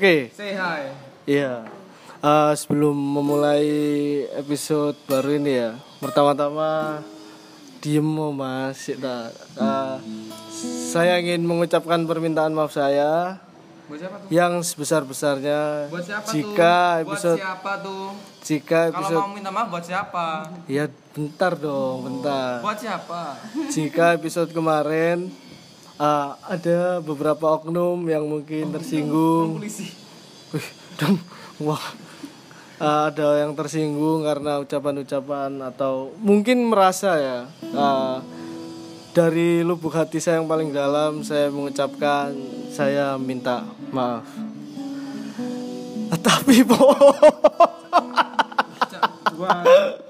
Oke, Say hi. iya. Eh, sebelum memulai episode baru ini ya, pertama-tama diem oh, mas. Nah, eh, saya ingin mengucapkan permintaan maaf saya Buat siapa tuh? yang sebesar-besarnya Buat siapa jika tuh? episode Buat siapa tuh? jika Kalau episode mau minta maaf buat siapa? ya bentar dong, bentar. Buat siapa? jika episode kemarin eh, ada beberapa oknum yang mungkin tersinggung. Polisi. Wih, dan wah. Eh, ada yang tersinggung karena ucapan-ucapan atau mungkin merasa ya. Eh, dari lubuk hati saya yang paling dalam saya mengucapkan saya minta maaf. Tapi po, Gua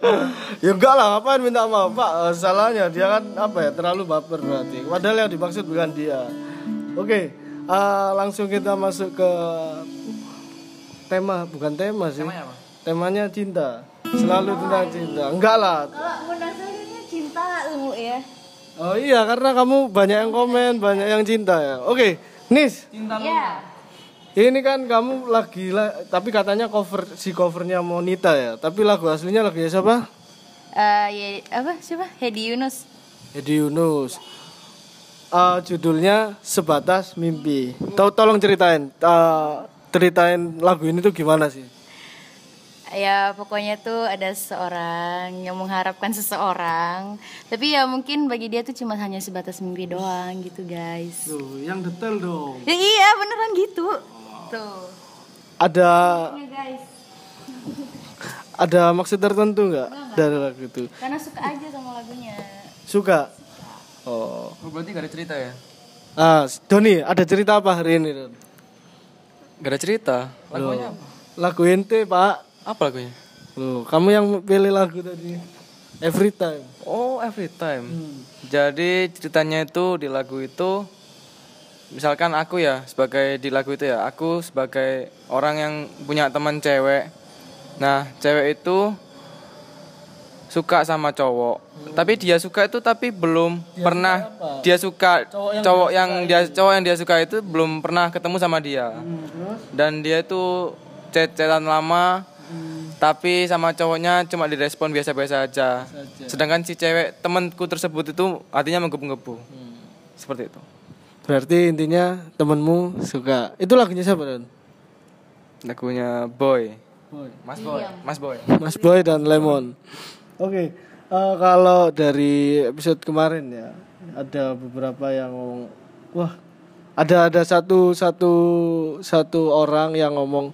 ya enggak lah ngapain minta maaf pak? Eh, salahnya dia kan apa ya terlalu baper berarti. Padahal yang dimaksud bukan dia. Oke eh, langsung kita masuk ke tema. Bukan tema sih. Namanya apa? temanya cinta. Selalu tentang cinta. Enggak lah. Kalau cinta ungu ya? Oh iya karena kamu banyak yang komen banyak yang cinta ya. Oke Nis. Cinta lu. Ini kan kamu lagi lah tapi katanya cover si covernya Monita ya. Tapi lagu aslinya lagunya siapa? Eh, ya apa siapa? Hedi Yunus. Edi Yunus. Eh, judulnya sebatas mimpi. Tau tolong ceritain eh, ceritain lagu ini tuh gimana sih? Ya pokoknya tuh ada seseorang yang mengharapkan seseorang. Tapi ya mungkin bagi dia tuh cuma hanya sebatas mimpi doang gitu guys. Tuh, yang detail dong. ya, iya beneran gitu tuh Ada guys ada maksud tertentu nggak dari lagu itu? karena suka aja sama lagunya Suka. Oh. Oh, berarti gak ada cerita ya? Ah, Doni, ada cerita apa hari ini, Don? Gak ada cerita. Lagunya apa? Lagu ente, Pak. Apa lagunya? Loh, kamu yang pilih lagu tadi. Every time. Oh, every time. Jadi ceritanya itu di lagu itu misalkan aku ya sebagai di lagu itu ya, aku sebagai orang yang punya teman cewek. Nah, cewek itu suka sama cowok. Tapi dia suka itu tapi belum pernah dia suka cowok yang, dia cowok yang dia suka itu belum pernah ketemu sama dia. Dan dia itu chat-chatan lama tapi sama cowoknya cuma direspon biasa-biasa aja. Sedangkan si cewek temanku tersebut itu hatinya menggebu-gebu. Seperti itu. Berarti intinya temenmu suka. Itu lagunya siapa, Don? Lagunya Boy. Boy. Mas Boy. Mas Boy. Mas Boy dan Lemon. Oke, eh, kalau dari episode kemarin ya, ada beberapa yang ngomong, wah, ada ada satu satu satu orang yang ngomong,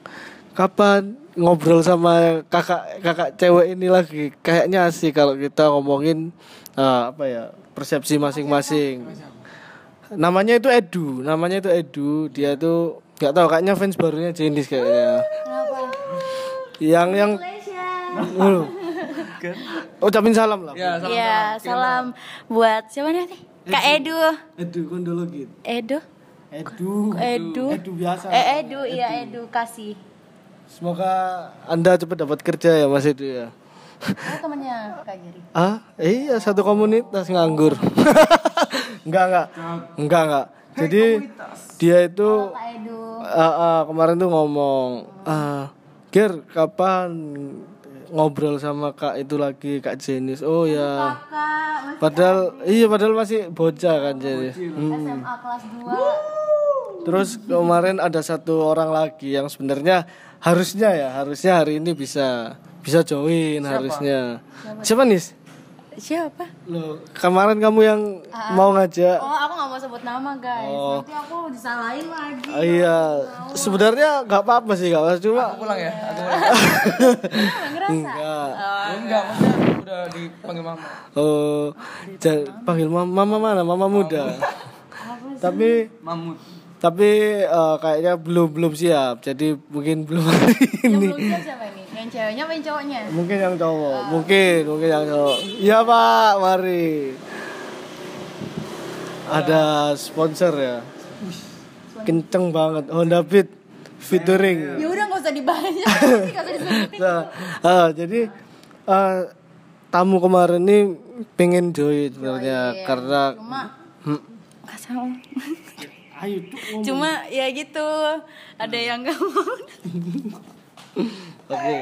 kapan ngobrol sama kakak kakak cewek ini lagi? Kayaknya sih kalau kita ngomongin eh, apa ya persepsi masing-masing. Namanya itu Edu, namanya itu Edu. Dia tuh nggak tahu kayaknya fans barunya Jenis kayaknya. Kenapa? Yang yang Loh. Ucapin salam lah. Ya, Iya, salam buat siapa nih? Kak Edu. Edu kondologit. Edu. Edu. Edu. Edu biasa. Eh, Edu, iya edukasi. Semoga Anda cepat dapat kerja ya Mas Edu ya. Oh, temannya Kak Giri. Ah, iya satu komunitas nganggur. enggak, enggak. Enggak, enggak. Jadi dia itu ah, ah, kemarin tuh ngomong, ah, Ger, kapan ngobrol sama Kak itu lagi Kak Jenis? Oh ya. Padahal iya padahal masih bocah kan jadi. Hmm. SMA kelas 2. Terus kemarin ada satu orang lagi yang sebenarnya harusnya ya harusnya hari ini bisa bisa join harusnya. Siapa nis? Siapa? Loh, kemarin kamu yang mau ngajak. Oh, aku gak mau sebut nama, guys. Oh. Nanti aku disalahin lagi. Ah, iya, sebenarnya nggak apa-apa sih kak, cuma pulang ya. Aku Nggak ngerasa. enggak. enggak, maksudnya udah dipanggil mama. Oh, jangan panggil mama, mama mana? Mama muda. Tapi Mamut. tapi eh, kayaknya belum belum siap, jadi mungkin belum hari Yang ini. belum siap siapa ini? Yang ceweknya apa yang cowoknya? Mungkin yang cowok, mungkin, mungkin yang cowok. Iya pak, mari. Ada sponsor ya. Kenceng banget, Honda Beat featuring. Ya udah nggak usah dibahas. Nggak usah disebutin. Nah, ah, jadi ah, tamu kemarin ini pengen join sebenarnya karena Cuma Hmm, ayo Cuma ya gitu. Ada yang nggak mau. Oke.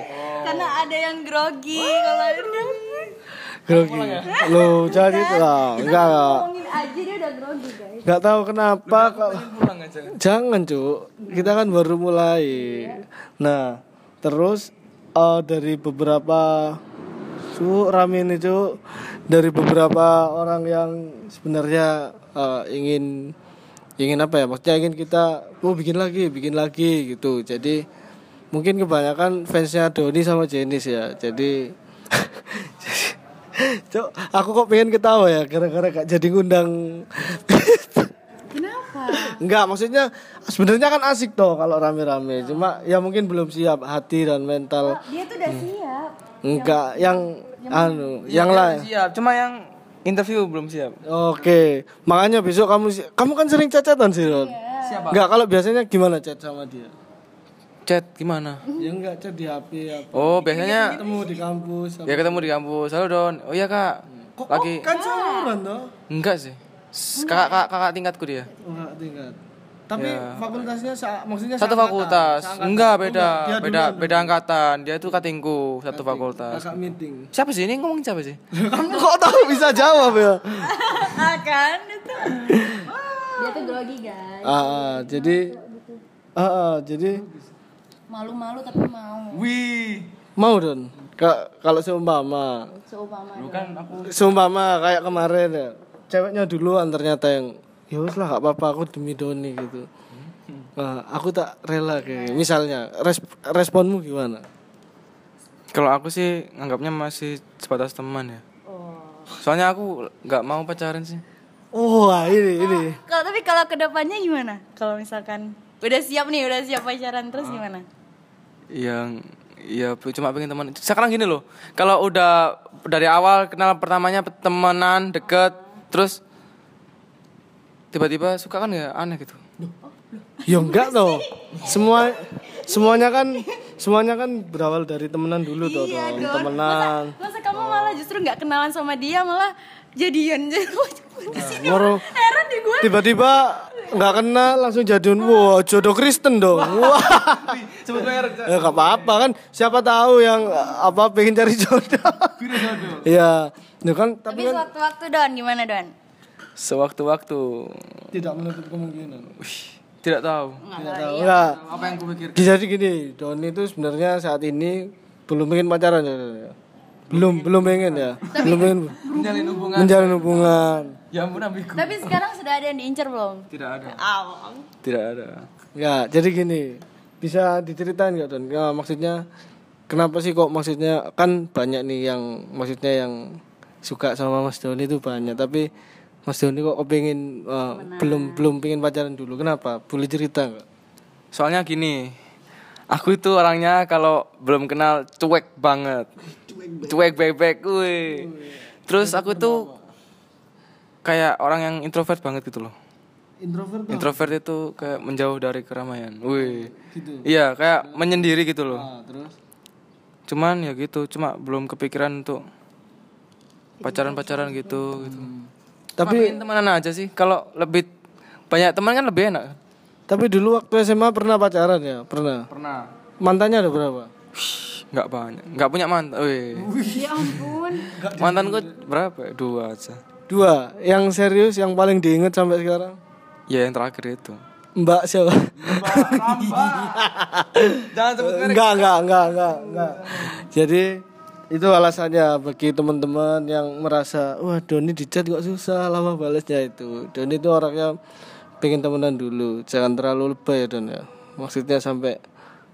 Karena ada yang grogi kalau Grogi. Lo jadi itu lah. Enggak, enggak. ngomongin aja dia udah grogi guys. Enggak tahu kenapa kalau Pulang aja. Jangan cuk, kita kan baru mulai. Nah, terus eh, dari beberapa su rame ini cuk, dari beberapa orang yang sebenarnya eh, ingin ingin apa ya? Maksudnya ingin kita, oh bikin lagi, bikin lagi gitu. Jadi mungkin kebanyakan fansnya Doni sama Jenis ya. Jadi, cuk, aku kok pengen ketawa ya, gara-gara gak jadi ngundang. Kenapa? Enggak, maksudnya sebenarnya kan asik toh kalau rame-rame. Cuma ya mungkin belum siap hati dan mental. Dia tuh udah siap. Enggak, yang anu, yang lain. Siap, cuma yang interview belum siap. Oke, makanya besok kamu si- kamu kan sering cacatan sih, Ron. Siapa? Enggak, kalau biasanya gimana chat sama dia? Chat gimana? Ya enggak chat di HP apa. Oh, biasanya Ketemu di kampus. apa. ya ketemu di kampus. Halo Don. Oh iya kak. Kok, Lagi kan seumuran toh? enggak sih. Kakak kakak, kakak tingkatku dia. Oh, enggak tingkat. Tapi Ya. fakultasnya sa- maksanya Satu fakultas. seangkatan. Enggak Oh, beda. dia Beda duluan. beda angkatan. Dia tuh katingku satu fakultas. Kakak meeting. Siapa sih ini ngomong siapa sih? Kamu kok tahu bisa jawab ya? Akan itu. Dia tuh grogi guys. Ah, ah, jadi ah, ah, jadi Malu-malu tapi mau. Wih. mau don Ka- kalau seumpama Seumpama. Bukan aku. seumpama kayak kemarin ya ceweknya duluan ternyata yang ya wes lah gak apa-apa aku demi Doni gitu nah, aku tak rela kayak misalnya res- responmu gimana Kalau aku sih nganggapnya masih sebatas teman ya. Oh. Soalnya aku nggak mau pacaran sih. Oh, wah, ini ini. Kalau tapi kalau ke depannya gimana? Kalau misalkan udah siap nih, udah siap pacaran terus gimana? Yang ya cuma pengen teman. Sekarang gini loh. Kalau udah dari awal kenal pertamanya temenan deket terus tiba-tiba suka kan ya aneh gitu. Ya enggak toh. Semua semuanya kan semuanya kan berawal dari temenan dulu Iya dong. temenan. Masa kamu malah justru nggak kenalan sama dia malah jadian Moro Heran deh gue. tiba-tiba nggak kenal langsung jadian wah. Jodoh Kristen dong. Wah. Sebut merek. ya nggak apa-apa kan. Siapa tahu yang apa pengen cari jodoh. Ya ya kan tapi Tapi kan sewaktu-waktu Don, gimana Don? Sewaktu-waktu. Tidak menutup kemungkinan. Wih, tidak tahu. tidak tahu nggak Apa yang kupikir? jadi gini Doni itu sebenarnya saat ini belum pengen pacaran ya ya? Belum belum pengen ya belum pengen Menjalin hubungan. menjalin hubungan Ya ampun ambigu. Tapi sekarang sudah ada yang diincar belum? Tidak ada. Awang. Tidak ada. Ya, jadi gini, bisa diceritain nggak Don? Ya, maksudnya kenapa sih kok maksudnya kan banyak nih yang maksudnya yang suka sama Mas Doni itu banyak, tapi Mas Doni kok pengen belum belum pengen pacaran dulu. Kenapa? Boleh cerita nggak? Soalnya gini, aku itu orangnya kalau belum kenal cuek banget. Cuek bebek, wih. Terus aku tuh kayak orang yang introvert banget gitu loh. Introvert Introvert itu kayak menjauh dari keramaian. Wih. gitu. Iya, kayak menyendiri gitu loh. Nah, terus Cuman ya gitu, cuma belum kepikiran untuk pacaran-pacaran gitu gitu. tapi Tapi temenan aja sih. Kalau lebih banyak teman kan lebih enak. tapi dulu waktu SMA pernah pacaran ya? Pernah. Pernah. Mantannya ada berapa? Nggak banyak. Nggak punya mantan. Wih. Ya ampun. Mantanku berapa? ya? Dua aja. Dua. Yang serius yang paling diinget sampai sekarang? Ya yang terakhir itu. Mbak siapa? Jangan sebut enggak, enggak, enggak, enggak, enggak. Jadi itu alasannya bagi teman-teman yang merasa wah Doni di chat kok susah lama balasnya itu. Doni itu orangnya pengen temenan dulu, jangan terlalu lebay ya Don ya. Maksudnya sampai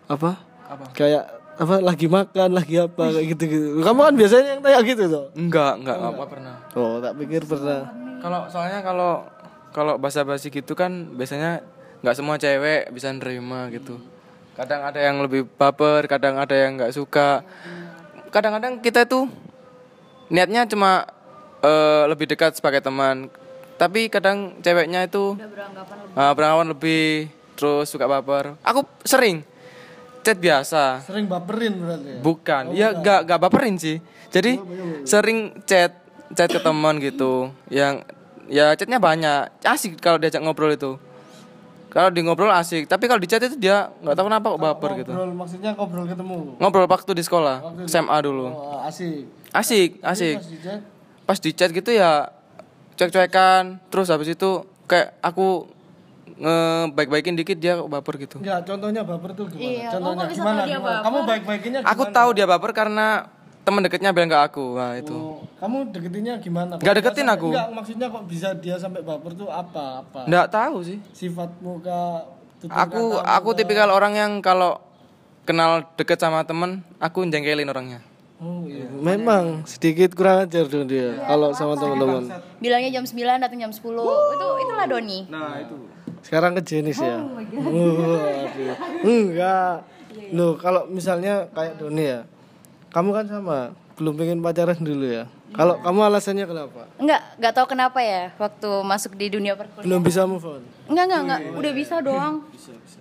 apa? Apa? Kayak apa lagi makan, lagi apa kayak gitu-gitu. Kamu kan biasanya yang kayak gitu tuh. Enggak, enggak, enggak pernah. Oh, tak pikir pernah. Kalau soalnya kalau kalau basa-basi gitu kan biasanya nggak semua cewek bisa nerima gitu. Kadang ada yang lebih baper, kadang ada yang nggak suka. Kadang-kadang kita tuh niatnya cuma eh, lebih dekat sebagai teman. Tapi kadang ceweknya itu ah, beranggapan lebih terus suka baper. Aku sering chat biasa. Sering baperin berarti. ya? Bukan, ya gak gak baperin sih. Jadi sering chat chat ke teman gitu, yang ya chatnya banyak, asik kalau diajak ngobrol itu. Kalau di ngobrol asik, tapi kalau di chat itu dia nggak tahu kenapa kok baper gitu. Ngobrol maksudnya ngobrol ketemu. Ngobrol waktu di sekolah, SMA dulu. Oh, asik. Asik, asik. Pas di chat, Pas di chat gitu ya cuek-cuekan, terus habis itu kayak aku ngebaik-baikin dikit dia baper gitu. Enggak, contohnya baper tuh gimana? Iya, contohnya bisa gimana? dia gimana? baper? Kamu baik-baikinnya Aku gimana? tahu dia baper karena teman deketnya bilang ke aku, nah itu. Oh, kamu deketinnya gimana? Nggak Kok deketin aku. Enggak, maksudnya kok bisa dia sampai baper tuh apa? Apa? Nggak tahu sih. Sifat muka aku aku tipikal orang yang kalau kenal deket sama temen aku jengkelin orangnya Oh, iya. Memang sedikit kurang ajar dong dia kalau sama teman-teman. Bilangnya jam 9 datang jam 10. Itu itulah Doni. nah itu Sekarang ke jenis ya. Waduh. Enggak. Loh, kalau misalnya kayak Doni ya. Kamu kan sama, belum pengen pacaran dulu ya. Kalau kamu alasannya kenapa? Enggak, enggak tahu kenapa ya waktu masuk di dunia perkuliahan. Belum bisa move on. Enggak, enggak, enggak. Udah bisa doang.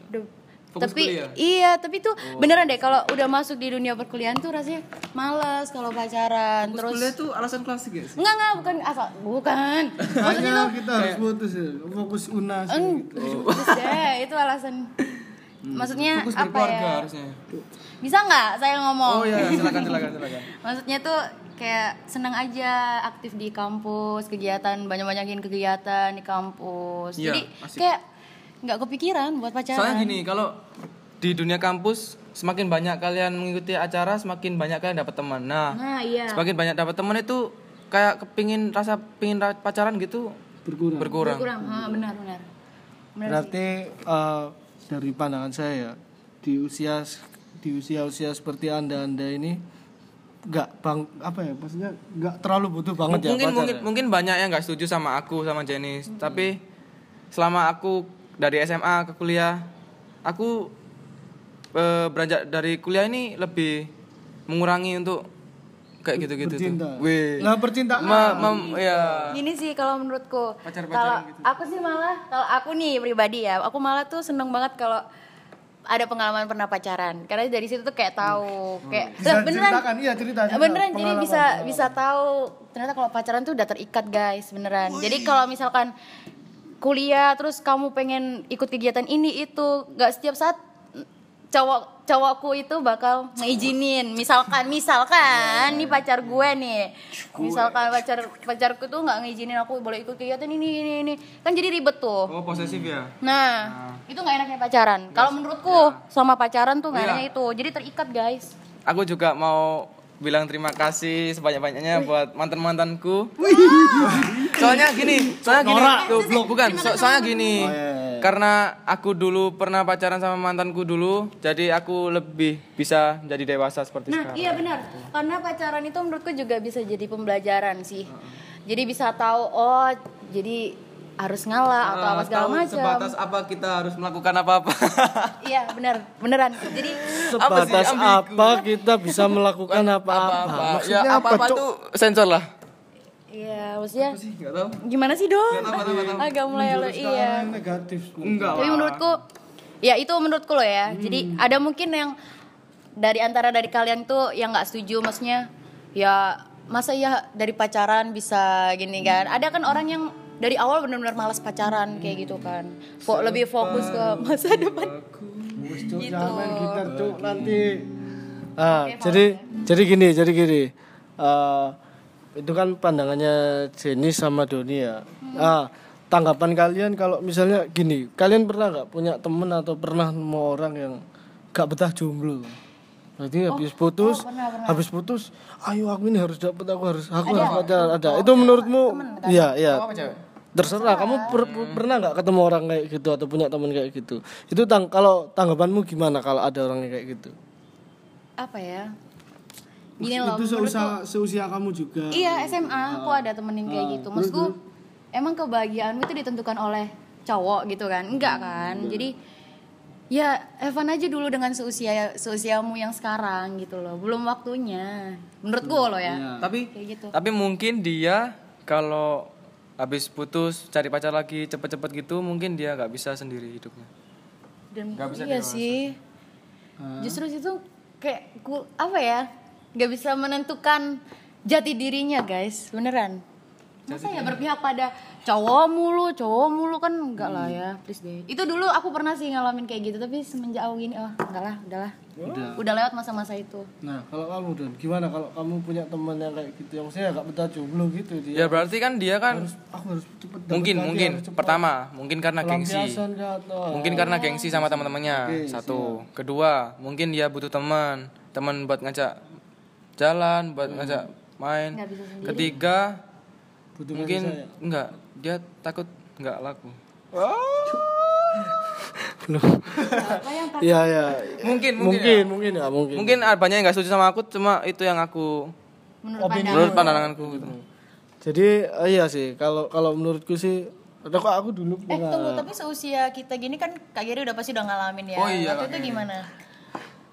Udah- tapi iya, tapi tuh beneran deh kalau udah masuk di dunia perkuliahan tuh rasanya malas kalau pacaran. Terus itu alasan klasik ya enggak, enggak, bukan asal bukan. Maksudnya tuh kita harus putus ya, fokus unas. eng, terus deh, itu alasan. Maksudnya apa ya? harusnya Bisa nggak saya ngomong? oh iya silakan silakan silakan Maksudnya tuh kayak senang aja aktif di kampus, kegiatan banyak-banyakin kegiatan di kampus. Iya, Jadi asik. kayak nggak kepikiran buat pacaran. soalnya gini kalau di dunia kampus semakin banyak kalian mengikuti acara semakin banyak kalian dapat teman nah Nah, iya. semakin banyak dapat teman itu kayak kepingin rasa pingin ra- pacaran gitu Berkurang. berkurang Kurang, ha, benar benar. Benar sih. Berarti eh, dari pandangan saya ya, di usia di usia-usia seperti Anda-anda ini nggak bang apa ya maksudnya nggak terlalu butuh banget ya mungkin pacar mungkin ya? mungkin banyak yang nggak setuju sama aku sama Jenny tapi selama aku dari SMA ke kuliah aku eh, beranjak dari kuliah ini lebih mengurangi untuk kayak gitu-gitu tuh. Wih. Lah percintaan. Ma- mem- ya. Gini sih kalau menurutku. Pacar-pacaran Kalau gitu. aku sih malah kalau aku nih pribadi ya, aku malah tuh seneng banget kalau ada pengalaman pernah pacaran. Karena dari situ tuh kayak tahu kayak Bisa lah beneran ceritakan, iya cerita, cerita, beneran jadi bisa pengalaman. bisa tahu ternyata kalau pacaran tuh udah terikat guys beneran. Jadi kalau misalkan kuliah terus kamu pengen ikut kegiatan ini itu. Nggak setiap saat cowok cowokku itu bakal ngeizinin misalkan misalkan nih pacar gue nih. Misalkan pacar pacarku tuh nggak ngeizinin aku boleh ikut kegiatan ini ini ini. Kan jadi ribet tuh. Oh, posesif ya. nah itu nggak enaknya pacaran. Kalau menurutku sama pacaran tuh nggak Iya. enaknya itu. Jadi terikat guys. Aku juga mau bilang terima kasih sebanyak-banyaknya buat mantan-mantanku. soalnya gini, soalnya gini, tuh, bukan, so- soalnya gini. Oh, iya, iya. Karena aku dulu pernah pacaran sama mantanku dulu, jadi aku lebih bisa jadi dewasa seperti Nah, sekarang. iya benar. Karena pacaran itu menurutku juga bisa jadi pembelajaran sih. Jadi bisa tahu oh, jadi harus ngalah atau apa Ah, segala tahu macam. Sebatas apa kita harus melakukan apa-apa. Iya, benar. Beneran. Jadi Apa sih? sebatas Ambigu. apa kita bisa melakukan apa-apa Ya apa apa-apa Cok? tuh sensor lah. iya, maksudnya Apa sih? Enggak tahu. gimana sih dong? Nggak tahu, nggak tahu. Agak mulai lo iya. negatif Enggak Tapi menurutku ya itu menurutku loh ya. Jadi ada mungkin yang dari antara dari kalian tuh yang nggak setuju maksudnya ya masa ya dari pacaran bisa gini kan. Ada kan orang yang dari awal benar-benar malas pacaran kayak gitu kan. Kok lebih fokus ke masa depan. Gitu. Main gitar cuk nanti ah jadi jadi gini jadi gini Eh, itu kan pandangannya Jenny sama Doni ya ah tanggapan kalian kalau misalnya gini kalian pernah nggak punya temen atau pernah mau orang yang gak betah jomblo Berarti habis putus, habis putus, ayo aku ini harus dapat, aku harus, aku harus pacaran. Ada. Itu menurutmu? Iya, iya. Terserah. Kamu per- per- pernah nggak ketemu orang kayak gitu atau punya teman kayak gitu? Itu tang kalau tanggapanmu gimana kalau ada orang kayak gitu? Apa ya? Gini loh. itu menurutku- seusia, seusia kamu juga. Iya SMA aku ada temen yang kayak gitu. Maksudku emang kebahagiaanmu itu ditentukan oleh cowok gitu kan? Enggak kan? Jadi ya Evan aja dulu dengan seusia seusiamu yang sekarang gitu loh. Belum waktunya. Menurutku loh ya. Tapi Kayak gitu. tapi mungkin dia kalau habis putus cari pacar lagi cepet-cepet gitu mungkin dia nggak bisa sendiri hidupnya. Dan Nggak bisa iya dewasa. sih. Justru itu kayak ku, apa ya? Gak bisa menentukan jati dirinya guys, beneran. Masa ya berpihak pada cowok mulu, cowok mulu kan enggak lah ya, please deh. Itu dulu aku pernah sih ngalamin kayak gitu, tapi semenjak aku gini, oh enggak lah, udahlah. Udah lewat masa-masa itu. Nah, kalau kamu Don, gimana kalau kamu punya teman yang kayak gitu, yang maksudnya gak betah jomblo gitu dia. Ya berarti kan dia kan Aku harus cepet mungkin lagi, mungkin harus cepet. pertama mungkin karena gengsi. Mungkin karena gengsi sama teman-temannya. Satu. Kedua, mungkin dia butuh teman, teman buat ngajak jalan, buat ngajak main. Ketiga, butuh mungkin sayang. enggak, dia takut enggak laku. Iya, iya. Mungkin, mungkin. Mungkin, ya. mungkin ya, mungkin. Mungkin banyak yang nggak setuju sama aku, cuma itu yang aku Menurut pandangan. menurut pandanganku gitu. Jadi eh, iya sih, kalau kalau menurutku sih ada kok aku dulu Eh pernah tunggu, tapi seusia kita gini kan Kak Giri udah pasti udah ngalamin ya. Oh iya, Waktu itu gimana?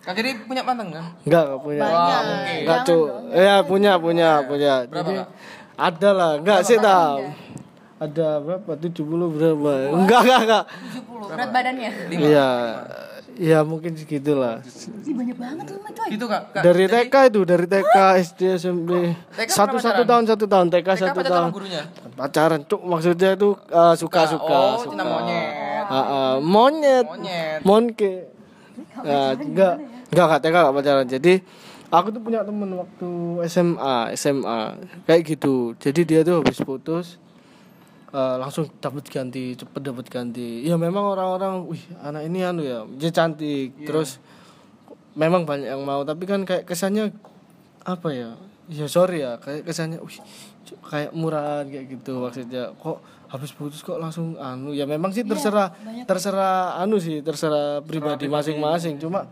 Kak Giri punya mantan kan? Enggak, enggak punya. Banyak. Enggak, Cuk. Ya, punya, punya, punya. Jadi ada lah, enggak sih tahu. Ada berapa? 70 berapa? Enggak, enggak, enggak. 70 berat badannya. Iya. Iya, mungkin segitulah. Ih, banyak banget lu coy. Gitu Kak. Kak Dari TK itu, dari TK, SD, SMP. TK Satu satu tahun, satu tahun. TK TK satu tahun. sama gurunya? Pacaran, cuk. Maksudnya itu eh, suka-suka. Oh, suka. cinta monyet. Ah, ah, monyet. Monyet. Monke. Nah, enggak, enggak, enggak TK enggak pacaran. Jadi aku tuh punya temen waktu SMA, SMA kayak gitu. Jadi dia tuh habis putus eh, langsung dapat ganti, cepet dapat ganti. Ya memang orang-orang, wih anak ini anu ya, dia cantik. Terus memang banyak yang mau, tapi kan kayak kesannya apa ya? Ya sorry ya, kayak kesannya, wih kayak murahan kayak gitu maksudnya. Kok habis putus kok langsung anu? Ya memang sih terserah, terserah anu sih, terserah pribadi masing-masing. Cuma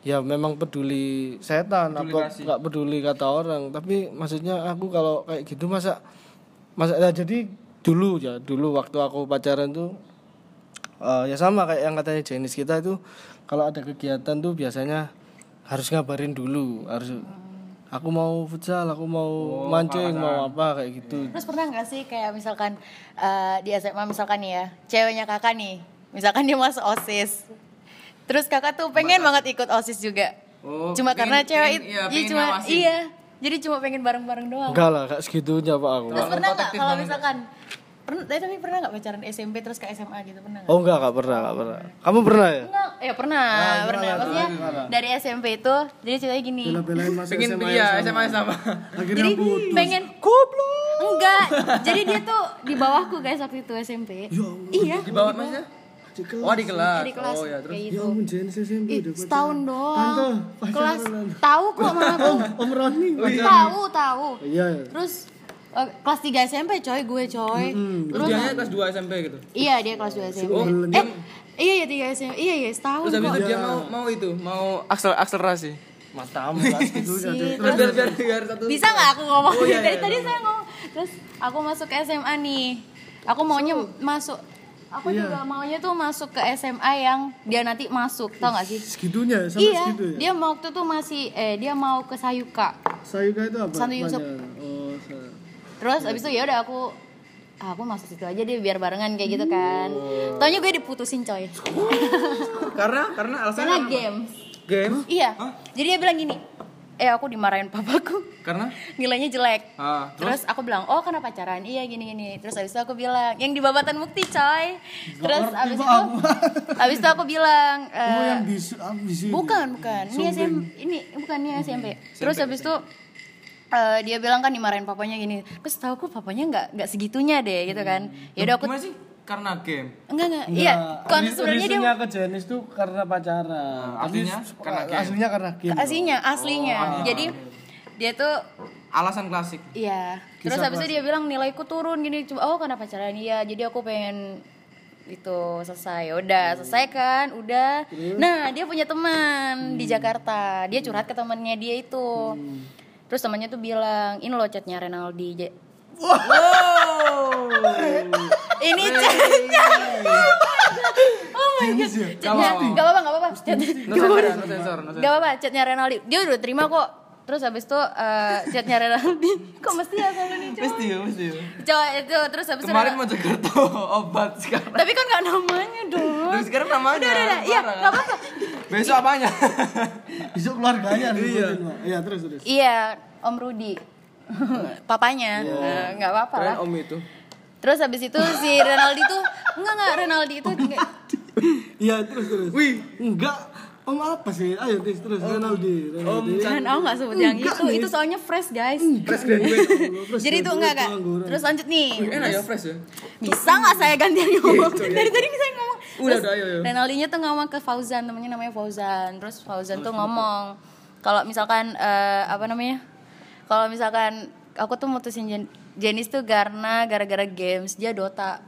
ya memang peduli setan apa nggak peduli kata orang. Tapi maksudnya aku kalau kayak gitu masa masa ya jadi dulu ya dulu waktu aku pacaran tuh eh, ya sama kayak yang katanya jenis kita itu kalau ada kegiatan tuh biasanya harus ngabarin dulu harus aku mau futsal aku mau mancing mau apa kayak gitu. Terus pernah nggak sih kayak misalkan eh, di SMA misalkan nih ya, ceweknya kakak nih, misalkan dia masuk osis, terus kakak tuh pengen banget ikut osis juga, Oh, cuma pengen- karena cewek pengen- itu, iya, iya, pengen cuma ngawasin. iya, jadi cuma pengen bareng-bareng doang. enggak lah kayak segitunya pak aku Terus pernah nggak kalau misalkan, pernah, eh, tapi pernah nggak pacaran SMP terus ke SMA gitu pernah nggak? oh enggak enggak pernah enggak pernah kamu pernah ya Enggak, ya pernah, pernah. Maksudnya dari SMP itu, jadi ceritanya gini. belain masuk pengen iya SMA sama Jadi pengen goblok. Enggak. Jadi dia tuh di bawahku guys waktu itu SMP. Iya. di bawah masnya oh di kelas Di kelas oh ya terus kayak gitu. jenis SMP Ih, setahun doang. Tante, Kelas tahu kok mamaku. Om Roni Tahu, tahu. iya iya. Terus eh, kelas 3 SMP coy, gue coy. Terus dia kelas 2 SMP gitu iya dia kelas 2 SMP. eh, iya iya 3 SMP. Iya iya setahun terus habis itu dia mau mau itu mau aksel akselerasi matamu enggak segitunya Sih, terus biar biar biar satu Bisa nggak aku ngomong? Oh, iya, Dari iya. tadi saya ngomong. Terus aku masuk SMA nih. Aku maunya masuk. Aku Iya. juga maunya tuh masuk ke SMA yang dia nanti masuk, tau gak sih? segitunya sampai Iya, segitu ya dia waktu tuh masih eh dia mau ke Sayuka. Sayuka itu apa Santu Yusuf. Oh Terus abis itu ya udah aku ah, aku masuk situ aja deh biar barengan kayak gitu kan. Taunya gue diputusin coy. karena karena alasannya Karena games. game Iya. Jadi dia bilang gini, eh aku dimarahin papaku. karena Nilainya jelek. ah Terus aku bilang, oh karena pacaran, iya gini gini. Terus abis itu aku bilang, yang di babatan bukti coy. Terus abis itu, abis itu aku bilang, oh yang bisu bukan bukan, ini SMP, ini bukan ini SMP. Terus abis itu eh, dia bilang kan dimarahin papanya gini. Terus tahu aku papanya nggak nggak segitunya deh gitu kan. Ya udah aku sih karena game enggak enggak, iya. Kon sebenarnya dia ke jenis tuh karena pacaran artinya Tapi karena game. aslinya karena game aslinya aslinya. Jadi dia tuh alasan klasik Iya. Terus habis itu dia bilang nilaiku turun gini coba oh karena pacaran iya. Jadi aku pengen itu selesai. Udah, selesai kan? Udah. Nah, dia punya teman di Jakarta. Dia curhat ke temannya dia itu. Terus temannya tuh bilang, "Ini loh chatnya Renaldi." Ja- Ini chatnya. oh my god. Chatnya, gak apa-apa, gak apa-apa. Gak apa-apa, chatnya Renaldi. Dia udah terima kok. Terus habis itu eh, chatnya Renaldi. Kok mesti ya selalu nih cowok? mesti ya mesti ya Cowok itu terus habis itu kemarin mau Jakarta obat sekarang Tapi kan gak namanya dong. Terus sekarang namanya Udah, udah, udah. Iya, Parah. gak apa-apa. besok apanya besok keluarganya iya iya terus terus Iya, Om Rudi. Papanya. Eh, nggak apa-apa lah. om itu Terus habis itu si Renaldi tuh enggak enggak Renaldi itu iya terus terus wih enggak om apa sih ayo terus terus Renaldi Renaldi jangan aku nggak sebut yang itu. Itu soalnya fresh, guys. fresh graduate Jadi itu enggak enggak. Terus lanjut nih. enak ya fresh ya Bisa nggak saya gantian ngomong? Dari tadi saya ngomong. Udah, ayo, ayo. Renaldinya tuh ngomong ke Fauzan, namanya namanya Fauzan. Terus Fauzan tuh ngomong kalau misalkan eh, apa namanya? Kalau misalkan aku tuh mutusin Jen- Jenis tuh karena gara-gara games dia Dota.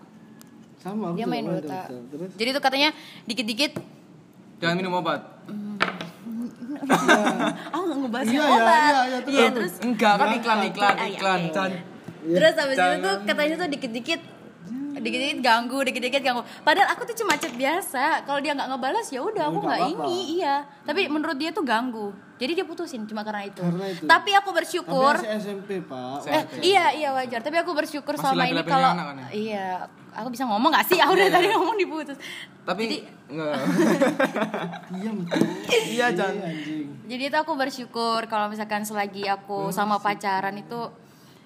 sama aku Dia main main Dota. terus Jadi tuh katanya dikit-dikit jangan minum obat oh nggak ngebahas Iya, iya, obat. iya, iya, terus. Iya, terus enggak kan iklan iklan iya, iklan. Terus habis itu tuh katanya tuh dikit-dikit dikit-dikit ganggu, dikit-dikit ganggu. Padahal aku tuh cuma chat biasa. Kalau dia nggak ngebalas ya udah aku nggak ini, iya. Tapi menurut dia tuh ganggu. Jadi dia putusin cuma karena itu. Karena itu. Tapi aku bersyukur. Tapi masih SMP pak Eh, iya iya wajar. Tapi aku bersyukur Masih selama ini kalau kan ya? iya, aku bisa ngomong gak sih? Aku udah tadi ngomong diputus. tapi enggak diam iya anjing Jadi itu aku bersyukur kalau misalkan selagi aku sama pacaran itu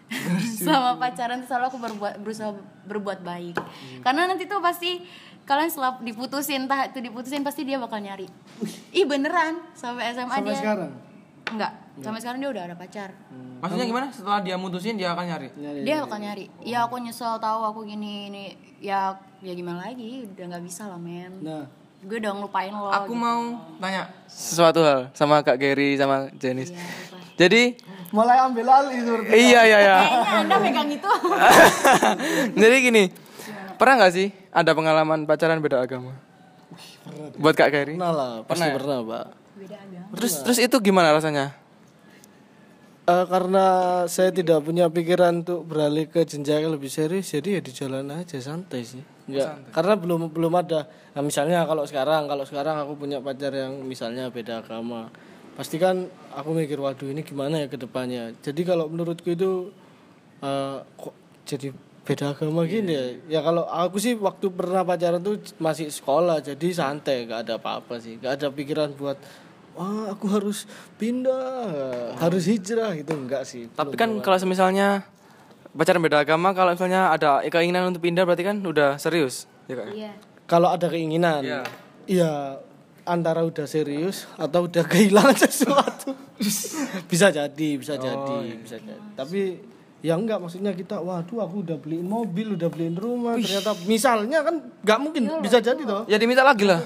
sama pacaran tuh selalu aku berbuat berusaha berbuat baik. Karena nanti tuh pasti kalian setelah diputusin, entah itu diputusin pasti dia bakal nyari. Ih beneran sampai SMA sampai dia sekarang enggak. Sampai sekarang dia udah ada pacar. maksudnya gimana setelah dia mutusin dia akan nyari nyari Dia bakal nyari. Ya aku nyesel tahu aku gini ini ya ya gimana lagi udah nggak bisa lah men. nah Gue udah ngelupain lo. aku gitu. mau tanya sesuatu hal sama Kak Gary sama Jenis Iya, apa. jadi mulai ambil alih seperti iya iya iya. Kayaknya anda megang itu. jadi gini pernah nggak sih ada pengalaman pacaran beda agama? Buat Kak Gary pernah lah pasti Pernah ya? pernah pak. Beda agama. Terus terus itu gimana rasanya? Eh, karena saya tidak punya pikiran untuk beralih ke jenjang yang lebih serius jadi ya di jalan aja santai sih. Nggak, karena belum belum ada. Nah, misalnya kalau sekarang kalau sekarang aku punya pacar yang misalnya beda agama pasti kan aku mikir waduh ini gimana ya ke depannya? Jadi kalau menurutku itu eh, kok jadi beda agama gini ya? Ya kalau aku sih waktu pernah pacaran tuh masih sekolah jadi santai gak ada apa-apa sih. Gak ada pikiran buat wah aku harus pindah harus hijrah gitu. Enggak sih Tapi kan kalau misalnya pacaran beda agama kalau misalnya ada keinginan untuk pindah berarti kan udah serius, ya Kak? iya. Kalau ada keinginan. Iya. iya antara udah serius atau udah kehilangan sesuatu. Bisa jadi bisa jadi bisa jadi. Tapi ya enggak maksudnya kita waduh aku udah beliin mobil udah beliin rumah ternyata misalnya kan nggak mungkin bisa jadi toh. Ya diminta lagi lah.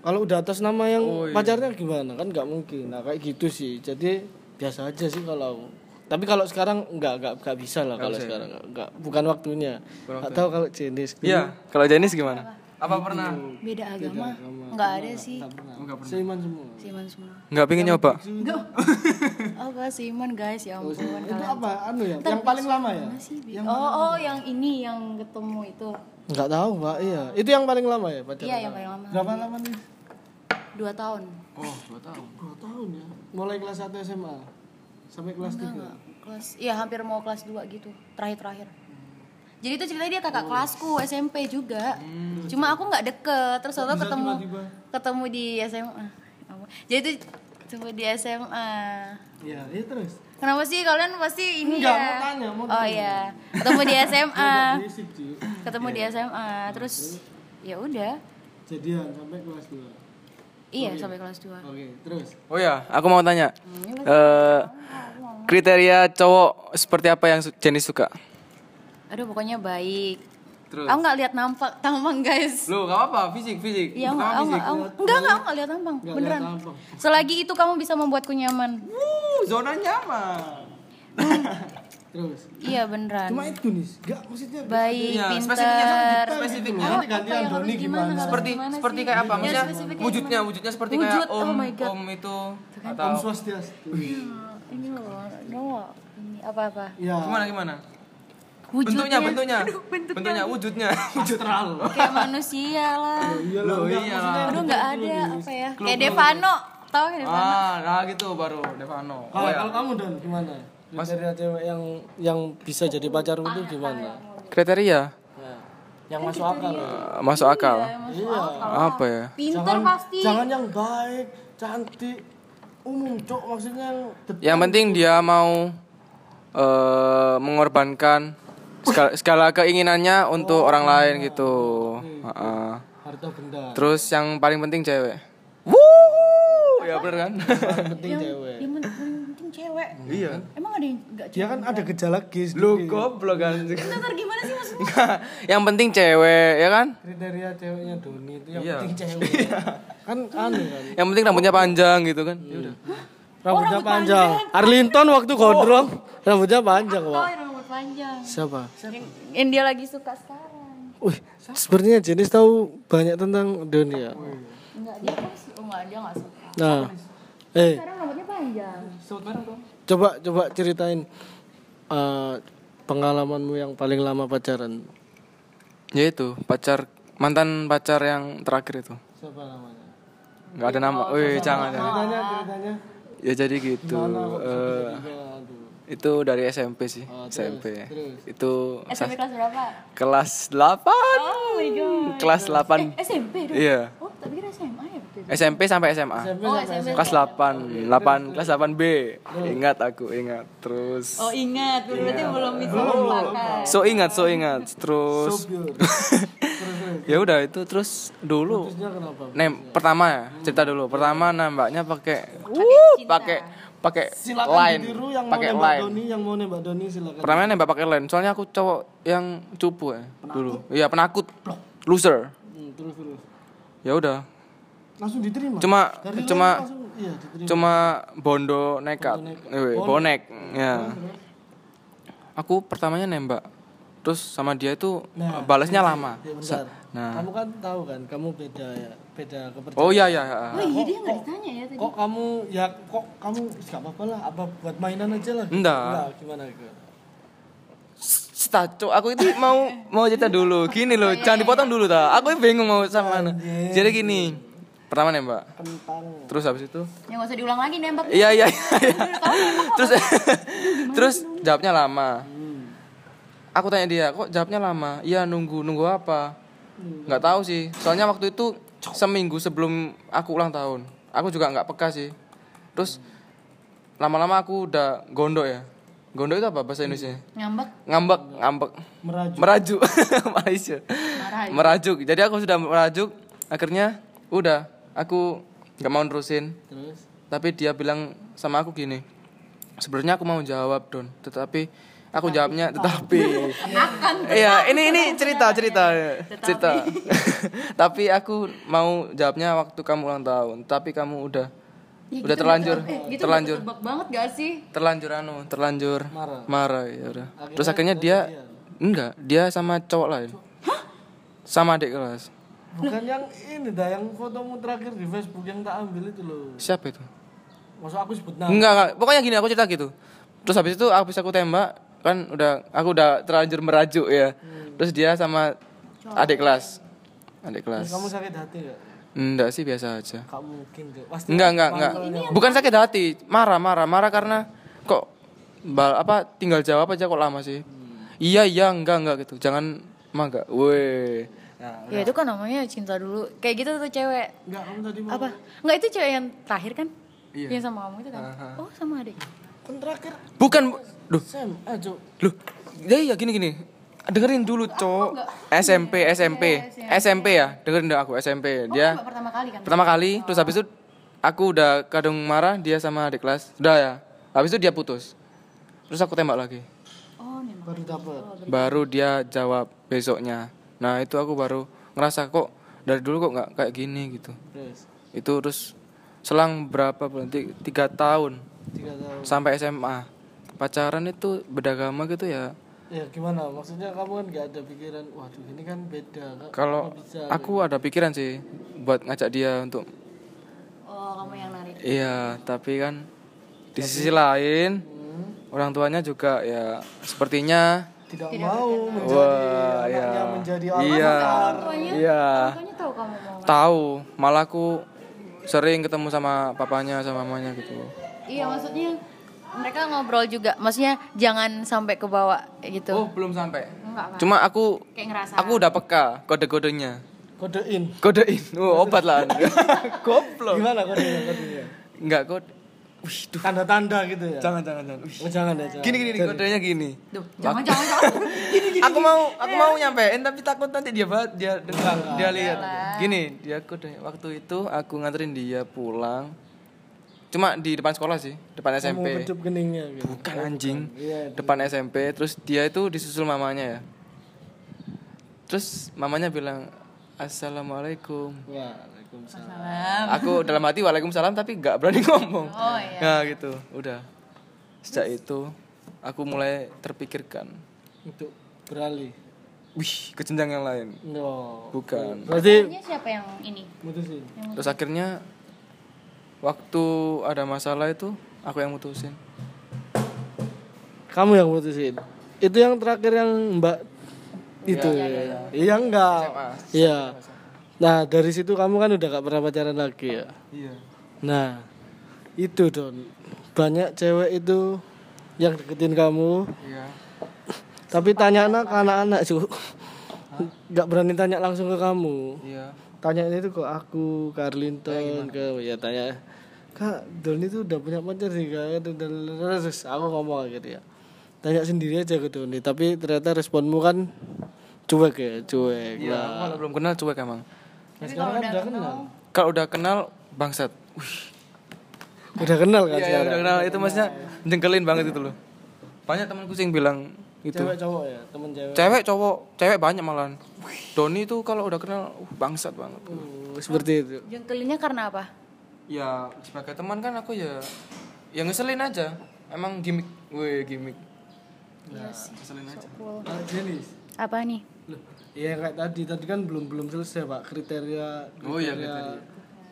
kalau udah atas nama yang pacarnya gimana? Kan nggak mungkin. Nah kayak gitu sih. Jadi biasa aja sih kalau tapi kalau sekarang nggak nggak nggak bisa lah kalau sekarang. Nggak bukan waktunya. Tahu kalau jenis Iya, kalau Jenis gimana? Apa pernah? beda agama. nggak ada sih. seiman semua. Siman semua. Nggak pengen nyoba? oh gak Siman guys. Ya ampun itu apa? Anu ya? Yang paling lama ya? oh oh yang ini yang ketemu itu. Nggak tahu pak iya. Itu yang paling lama ya pacaran iya yang paling lama. Berapa lama nih? Dua tahun. Oh, dua tahun. dua tahun ya? Mulai kelas 1 SMA sampai kelas enggak 3 enggak. Kelas iya hampir mau kelas 2 gitu. Terakhir terakhir jadi itu ceritanya dia kakak kelasku SMP juga. Cuma aku nggak deket. Terus waktu ketemu tiba-tiba? ketemu di SMA jadi itu ketemu di SMA iya iya terus. Kenapa sih? Kalian pasti ini Enggak, ya? mau tanya, mau oh tanya. iya. Ketemu di SMA ketemu di SMA terus ya udah. Jadian sampai kelas 2 iya sampai kelas 2 oke terus? Oh ya, aku mau tanya. Eh kriteria cowok seperti apa yang Jenis suka? Aduh pokoknya baik Terus? aku nggak lihat nampak tampang guys Lu gak apa, fisik, fisik. Iya, aku nggak aku- enggak enggak aku nggak lihat tampang, beneran. tampang. Selagi itu kamu bisa membuatku nyaman. Uh, zona nyaman. terus Iya beneran. cuma itu nih enggak maksudnya Baik, Iya, spesifiknya sama pinter. gitu, spesifiknya. nanti gantian Doni gimana harus Seperti gimana seperti kayak apa? Ya, Maksudnya spesifiknya wujudnya, wujudnya seperti Wujud, kayak oh om, my God. om itu om atau swastiastu gimana? Ini loh, no, ini apa-apa? ya gimana gimana? Wujudnya, Bentuknya, bentuknya, bentuknya, wujudnya, wujud terlalu. kayak manusia lah. iya Loh, enggak, iya maksudnya Aduh nggak ada apa ya? Kayak Devano, tahu kan Devano? Ah, nah gitu baru Devano. Oh kalau ya. kalau kamu dan gimana kriteria cewek yang yang bisa jadi pacarmu itu gimana Kriteria ya. yang masuk akal Eh, masuk akal. iya Apa ya? Pinter pasti. jangan yang baik cantik umum cok maksudnya yang Yang penting dia mau eh mengorbankan segala, segala keinginannya untuk orang lain gitu. Heeh. harta benda Terus yang paling penting cewek. Wuh, ya bener kan? yang penting cewek Yang penting penting cewek. iya. Emang ada yang nggak dia kan ada gejala gis Lu goblok kan. Ntar gimana sih maksudnya? yang penting cewek, ya kan? kriteria ceweknya Doni itu yang Iya. penting cewek kan aneh kan Yang penting rambutnya panjang gitu kan. Ya udah. rambutnya panjang Arlinton waktu gondrong rambutnya panjang Oh, pak yang rambut panjang. siapa Yang, yang dia lagi suka sekarang. Wih, sepertinya jenis tahu banyak tentang Doni ya. Enggak, dia pasti. Oh enggak, dia enggak suka. Nah, eh, Sekarang rambutnya panjang. coba coba ceritain eh, pengalamanmu yang paling lama pacaran. Ya itu, pacar mantan pacar yang terakhir itu. Siapa namanya? nggak ada nama. Wih, jangan jangan. Ceritanya, ceritanya. Ya jadi gitu. Eh, Aduh. Itu dari SMP sih, Oh, terus, SMP. terus. Itu SMP kelas berapa? kelas 8. Oh my god. Kelas 8. Eh, SMP dong. Iya. Oh, tapi kira SMA ya itu. SMP sampai SMA. SMP Oh, SMP. Kelas 8, 8 kelas 8B. Ingat aku, ingat. Terus Oh, ingat. Berarti belum bisa melupakan. so ingat, so ingat. Terus pure. ya udah itu terus dulu? Nem pertama ya, cerita dulu. Pertama nembaknya pakai uh, pakai pakai line, ditiru yang mau pakai nembak line. Doni, yang mau nembak Doni silakan. Pertama nembak pakai line. Soalnya aku cowok yang cupu ya dulu. Iya, penakut. Loser. Hmm, terus terus. Ya udah. Langsung diterima. Cuma Dari cuma langsung, iya, diterima. cuma bondo nekat. Eh, bonek. Ya. Aku pertamanya nembak terus sama dia itu Nah, balasnya lama Ya, bentar. Nah Kamu kan tahu kan, kamu beda ya, beda kepercayaan. oh iya iya Oh iya dia nggak ditanya ya tadi. Kok kamu ya kok kamu gak apa-apa lah, apa buat mainan aja lah. Enggak. Enggak, gimana gitu. Staco, aku itu mau mau cerita dulu. Gini loh, jangan dipotong dulu ta. Aku bingung mau sama mana. Jadi gini, pertama nembak. Kentang. Terus habis itu, Ya nggak usah diulang lagi nembak. iya iya. iya. terus terus jawabnya lama. Aku tanya dia, kok jawabnya lama? Iya nunggu, nunggu apa? Nggak tahu sih. Soalnya waktu itu seminggu sebelum aku ulang tahun. Aku juga nggak peka sih. Terus lama-lama aku udah gondok ya. Gondok itu apa bahasa Indonesia? Ngambek Ngambek, ngambek. Merajuk. Merajuk. Malaysia. Merajuk. Jadi aku sudah merajuk. Akhirnya udah aku nggak mau nerusin. Terus Tapi dia bilang sama aku gini. Sebenarnya aku mau jawab Don, tetapi aku jawabnya tetapi. Iya, ini ini cerita cerita cerita. tapi aku mau jawabnya waktu kamu ulang tahun. Tapi kamu udah Ya, udah gitu terlanjur, udah- eh, gitu terlanjur, banget gak sih? terlanjur anu, terlanjur Marah. marah ya udah. Akhirnya Terus akhirnya dia enggak, dia sama cowok lain. Sama adik kelas. bukan yang ini dah yang fotomu terakhir di Facebook yang tak ambil itu loh. Siapa itu? Maksud aku sebut nama. Enggak, enggak. Pokoknya gini aku cerita gitu. Terus habis itu habis aku tembak kan udah aku udah terlanjur merajuk ya. Terus dia sama adik kelas. Adik kelas. Kamu sakit hati gak? Enggak sih biasa aja. Gak mungkin tuh. Pasti Enggak, enggak, enggak. Bukan sakit hati, marah, marah, marah karena kok bal apa tinggal jawab aja kok lama sih. Iya, iya, enggak, enggak gitu. Jangan mangga. Weh. Nah, Ya itu kan namanya cinta dulu. Kayak gitu tuh cewek. Enggak, kamu tadi mau Apa? Enggak itu cewek yang terakhir kan? Iya. Yang sama kamu itu kan? Oh sama adik. kan terakhir bukan duh, Sam, ayo. Loh, ya iya gini gini. Dengerin dulu, Cok. SMP, SMP. SMP ya. Dengerin dong aku SMP. Dia Mbak pertama kali kan? pertama kali terus habis itu aku udah kadung marah dia sama adik kelas. Udah ya. Habis itu dia putus. Terus aku tembak lagi. Oh. Baru dapat. Baru dia jawab besoknya. Nah, itu aku baru ngerasa kok dari dulu kok nggak kayak gini gitu. Terus Itu terus selang berapa bulan? Ti- Tiga tahun tiga tahun. sampai SMA. Pacaran itu beragama gitu ya. Ya gimana? Maksudnya kamu kan gak ada pikiran, waduh ini kan beda. Kalau aku ada pikiran sih buat ngajak dia untuk Oh kamu yang narik. iya, tapi kan di sisi lain Hmm, orang tuanya juga ya sepertinya tidak mau menjadi wah anaknya ya menjadi iya avatar. Tuanya? iya Makanya tahu kamu mau. tahu malah aku sering ketemu sama papanya sama mamanya gitu Iya maksudnya mereka ngobrol juga. Maksudnya jangan sampai ke bawah gitu. oh belum sampai Enggak kan? cuma aku Kayak ngerasa. aku udah peka kode-kodenya Kodein. kodein oh, obat lah goblok Gimana kodenya? kodenya? enggak kode Wih, duh. Tanda-tanda gitu ya? jangan jangan jangan Wih. Oh, jangan ya, jangan. gini gini kodenya gini Duh, jangan jangan jangan. aku mau aku mau nyampein tapi takut nanti dia dia dengar dia lihat gini dia kode waktu itu aku nganterin dia pulang cuma di depan sekolah sih depan SMP kecup keningnya gitu. bukan anjing Iya. depan SMP terus dia itu disusul mamanya ya terus mamanya bilang assalamualaikum Waalaikumsalam. aku dalam hati waalaikumsalam tapi nggak berani ngomong Oh iya. nah gitu udah sejak itu aku mulai terpikirkan Untuk beralih. wih ke jenjang yang lain No. bukan Berarti siapa yang ini? mutusin. terus akhirnya waktu ada masalah itu aku yang mutusin Kamu yang mutusin. Itu yang terakhir yang Mbak itu ya. Iya enggak. Iya. Nah, dari situ kamu kan udah gak pernah pacaran lagi ya. iya Nah, itu Don. Banyak cewek itu yang deketin kamu, iya tapi tanya anak anak-anak, cu. Gak berani tanya langsung ke kamu. iya Tanya itu ke aku, ke Arlinton, ke ya tanya. Kak, Don itu udah punya pacar sih kak. Terus aku ngomong gitu ya. Tanya sendiri aja ke Doni, tapi ternyata responmu kan cuek ya, cuek. iya aku kalau belum kenal cuek emang Nah, sekarang kan udah kenal. kalau udah kenal bangsat Wih, Udah kenal kan iya, sekarang. udah kenal itu maksudnya jengkelin banget itu loh banyak temanku sih yang bilang itu Cewek cowok ya, temen cewek. cewek cowok cewek banyak malahan Doni itu kalau udah kenal uh, bangsat banget Uh, seperti itu. Jengkelinnya karena apa? ya sebagai teman kan aku ya ya ngeselin aja emang gimmick weh gimmick Iya sih. keselin aja Cool. Ah, Jenis. Apa nih? Loh, iya kayak tadi, tadi kan belum belum selesai pak kriteria, Oh, iya, kriteria kriteria.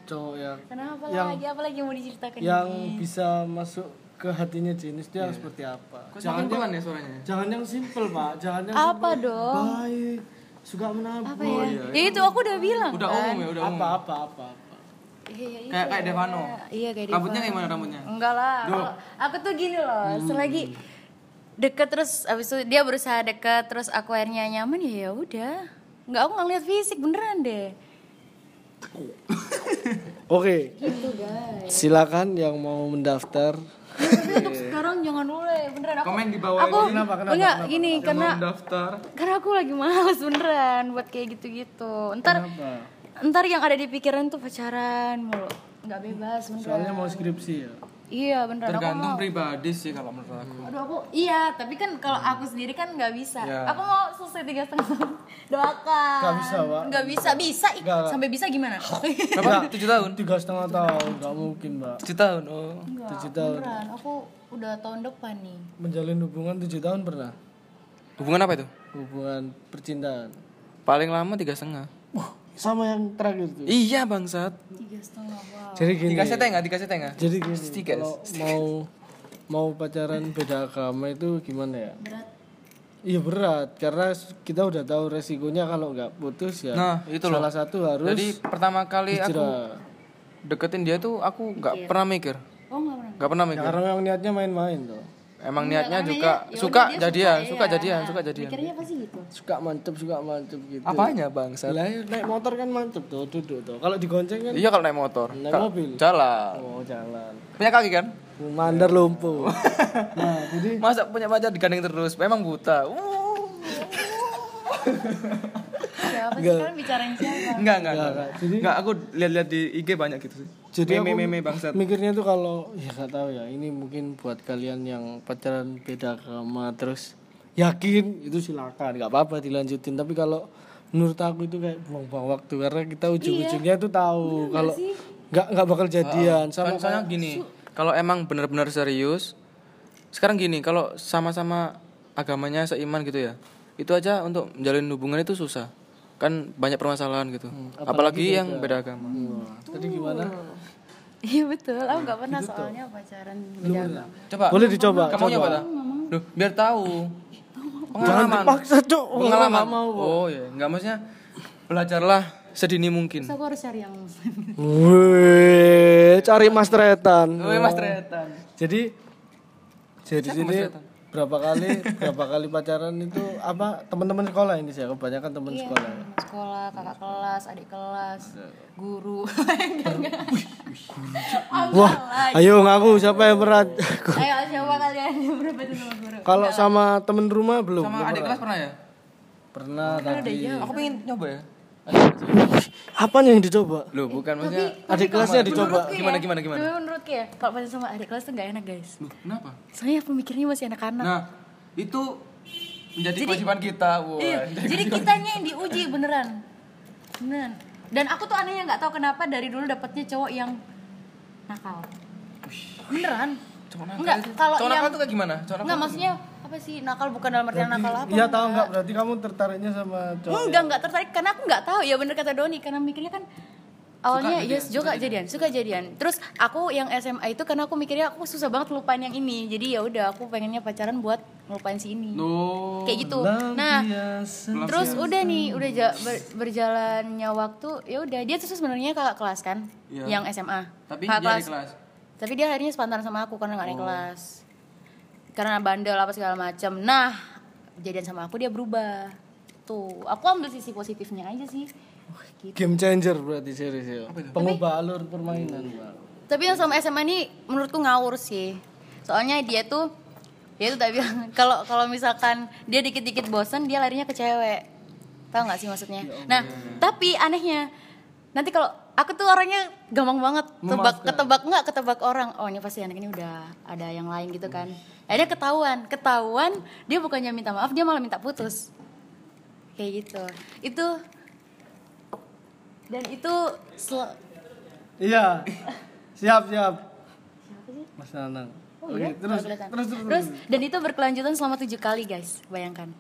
cowok yang Kenapa Yang- lagi? Apa lagi yang mau diceritakan? yang ini? bisa masuk ke hatinya jenis dia harus seperti apa? kok Jangan yang, ya suaranya jangan yang simple pak, jangan yang Apa simple. dong? Baik, suka menabung. Apa ya? ya itu aku udah bilang. udah kan? umum ya udah umum Apa apa apa apa. Iya, iya, kayak kayak Devano Iya kayak rambutnya Devano. gimana rambutnya Enggak lah. Kalau Aku tuh gini loh, selagi deket terus abis itu dia berusaha deket terus aku akhirnya nyaman ya ya udah. Enggak aku nggak lihat fisik beneran deh. Oke, Gitu guys. silakan yang mau mendaftar. Tapi untuk sekarang jangan dulu ya beneran aku. Komen di bawah Aku ini. Kenapa, kenapa, enggak kenapa? gini Yang karena daftar karena aku lagi males beneran buat kayak gitu-gitu. Ntar Kenapa? ntar yang ada di pikiran tuh pacaran mulu. Nggak bebas beneran. Soalnya mau skripsi ya. Iya beneran aku tergantung mau. pribadi sih kalau menurut aku Aduh aku iya tapi kan kalau aku sendiri kan nggak bisa. Ya. Aku mau selesai tiga setengah tahun. Doakan. Nggak bisa, Pak. Nggak bisa bisa. Ih, Nggak. sampai bisa gimana? berapa tujuh tahun Tiga setengah tahun, nggak mungkin mbak. tujuh tahun oh Tujuh tahun. beneran. Aku udah tahun depan nih. Menjalin hubungan tujuh tahun pernah? hubungan apa itu Hubungan percintaan. paling lama tiga setengah sama yang terakhir tuh. iya bangsat Tiga setengah wow. Jadi gini. dikasih tengah dikasih tengah Jadi gini. Stiker. Kalau mau mau pacaran beda agama itu gimana ya? Berat. Iya berat karena kita udah tahu resikonya kalau nggak putus ya. Nah, itu loh. Salah satu harus jadi pertama kali aku hijrah. deketin dia tuh aku nggak pernah mikir Oh nggak pernah. nggak pernah Ya, mikir karena memang niatnya main-main tuh. Emang Enggak, niatnya juga ya- ya suka jadian suka, suka iya. jadian suka jadian Mikirnya pasti gitu. Suka mantep, suka mantep gitu. apanya bangsat Lah ya, naik motor kan mantep tuh, duduk tuh. Kalau digonceng kan iya kalau naik motor naik mobil. jalan Oh, jalan. punya kaki kan Mandar lumpuh. nah, jadi masa punya pacar digandeng terus memang buta Uh. Siapa sih kalian bicarain siapa? enggak enggak enggak enggak aku lihat-lihat di IG banyak gitu sih jadi meme aku meme bangsat. mikirnya tuh kalau ya nggak tahu ya ini mungkin buat kalian yang pacaran beda agama terus yakin itu silakan nggak apa-apa dilanjutin. Tapi kalau menurut aku itu kayak buang-buang waktu karena kita ujung-ujungnya tuh tahu kalau nggak nggak bakal jadian. Sama Soalnya- soalnya gini kalau emang benar-benar serius sekarang gini kalau sama-sama agamanya seiman gitu ya itu aja untuk menjalin hubungan itu susah. Kan banyak permasalahan gitu. Apalagi, yang beda agama. Wah, tadi gimana Iya betul. Aku nggak pernah soalnya pacaran beda agama. coba. Boleh dicoba kamu nyoba tak? Duh, biar tahu. Jangan pengalaman. dipaksa cok pengalaman Nggak mau oh ya nggak maksudnya belajarlah sedini mungkin. Terus aku harus cari yang Wih, cari mas tretan. Woi mas Tretan. Jadi jadi sini? Berapa kali berapa kali pacaran itu apa teman-teman sekolah ini sih kebanyakan teman sekolah ya. teman sekolah, kakak kelas, adik kelas, guru. wah ayo ngaku siapa yang berat? Ayo siapa kalian yang berapa tuh sama guru? kalau sama temen rumah belum. Sama adik kelas pernah ya? Pernah tadi aku pengen nyoba ya apanya yang dicoba Loh, bukan maksudnya adik kelasnya dicoba gimana gimana gimana Tapi menurutku ya, kalau pacaran sama adik kelas tuh gak enak guys. Loh, kenapa Soalnya pemikirnya masih anak-anak. Nah, itu menjadi kewajiban kita. Wah. Iya, jadi kitanya yang diuji beneran. Beneran. Dan aku tuh anehnya nggak tahu kenapa dari dulu dapetnya cowok yang nakal. Beneran. Cowok nakal Enggak, kalau Cowok yang nakal tuh kayak gimana? Cowok nakal. Enggak maksudnya apa sih nakal bukan dalam artian nakal apa? iya tahu nggak berarti kamu tertariknya sama cowok Enggak, enggak tertarik karena aku nggak tahu. Ya bener kata Doni karena mikirnya kan awalnya jadian, yes juga jadian, suka jadian. Terus aku yang SMA itu karena aku mikirnya aku susah banget lupain yang ini. Jadi ya udah aku pengennya pacaran buat ngelupain si ini. Loh. Kayak gitu. Nah, biasa terus udah nih udah ja- ber- berjalannya waktu ya udah dia tuh sebenarnya kakak kelas kan Iya. yang SMA Tapi kakak dia di kelas. tapi dia akhirnya sepantaran sama aku karena nggak naik kelas karena bandel apa segala macam nah jadian sama aku dia berubah. Tuh aku ambil sisi positifnya aja sih. Gitu. game changer berarti serius ya. Pengubah alur permainan tapi yang sama SMA ini menurutku ngawur sih. Soalnya dia tuh dia tuh tak bilang kalau kalau misalkan dia dikit-dikit bosen dia larinya ke cewek. Tahu nggak sih maksudnya? Nah tapi anehnya nanti kalau aku tuh orangnya gampang banget. Tebak ketebak nggak ketebak orang. Oh ini pasti anak ini udah ada yang lain gitu kan. Akhirnya ketahuan. Ketahuan dia bukannya minta maaf dia malah minta putus. Kayak gitu. Itu dan itu sel- iya. Siap siap. Mas Nanang. Oh Oke, iya, terus, nggak kelihatan. terus, terus, Terus, dan itu berkelanjutan selama tujuh kali guys, bayangkan.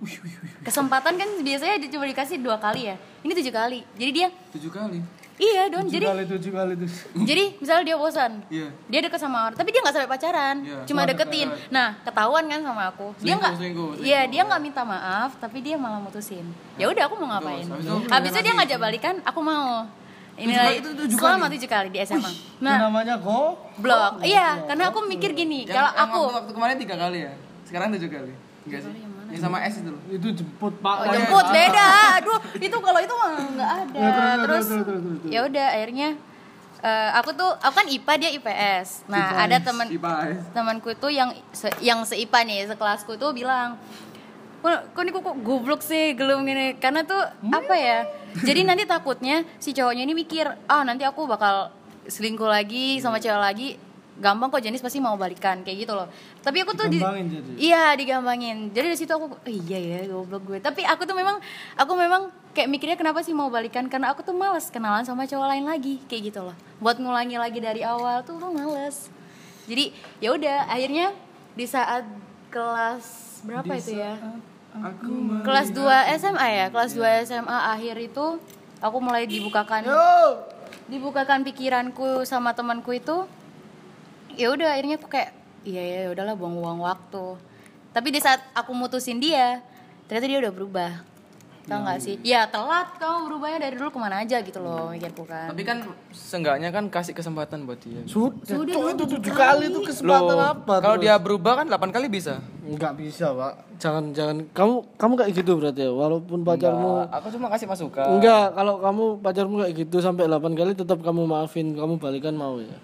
Kesempatan kan biasanya cuma dikasih dua kali ya, ini tujuh kali. Jadi dia, tujuh kali iya don. tujuh Jadi, kali tujuh kali tuh jadi misalnya dia bosan, Iya. dia deket sama orang, tapi dia nggak sampai pacaran, Iya. cuma deketin. Nah, ketahuan kan sama aku. Dia Selingkuh, nggak, selingkuh, iya dia nggak minta maaf, tapi dia malah mutusin. Ya udah aku mau ngapain? habis itu Habis itu dia ngajak balikan, aku mau. Ini Tujuh lagi tujuh selama tujuh kali di SMA. Nah, namanya go blok. Iya, karena aku mikir gini, kalau aku waktu, waktu kemarin tiga kali ya sekarang tujuh kali enggak sih yang sama S itu loh itu jemput pak Oh, jemput beda. Aduh, itu kalau itu mah nggak ada. Ya, terus, Terus terus, terus, terus, terus. ya udah akhirnya eh, aku tuh aku kan IPA dia IPS. Nah, ada teman temanku itu yang se- yang seipa nih sekelasku tuh bilang kok kok ini kok goblok sih gelum gini karena tuh apa ya jadi nanti takutnya si cowoknya ini mikir ah nanti aku bakal selingkuh lagi sama cewek lagi gampang kok jenis pasti mau balikan kayak gitu loh. Tapi aku tuh di- jadi? iya digambangin jadi dari situ aku oh, iya ya goblok gue. Tapi aku tuh memang aku memang kayak mikirnya kenapa sih mau balikan? Karena aku tuh males kenalan sama cowok lain lagi kayak gitu loh. Buat ngulangi lagi dari awal tuh aku males. Jadi ya udah akhirnya di saat kelas berapa itu ya? aku kelas 2 SMA ya? Kelas 2 SMA akhir itu aku mulai dibukakan yo! dibukakan pikiranku sama temanku itu ya udah akhirnya aku kayak iya ya udahlah buang-buang waktu. Tapi di saat aku mutusin dia ternyata dia udah berubah. Tau nggak sih? Ya telat kau berubahnya dari dulu ke mana aja gitu loh mikirku kan. Tapi kan seenggaknya kan kasih kesempatan buat dia. Sudah. Sudah, dong, itu tujuh tujuh kali. itu kesempatan Loh, apa kalau dia berubah kan 8 kali bisa? Nggak bisa pak. Jangan jangan. Kamu kamu kayak gitu berarti ya? Walaupun pacarmu Enggak, aku cuma kasih masukan. Enggak kalau kamu pacarmu kayak gitu sampai 8 kali tetap kamu maafin kamu balikan mau ya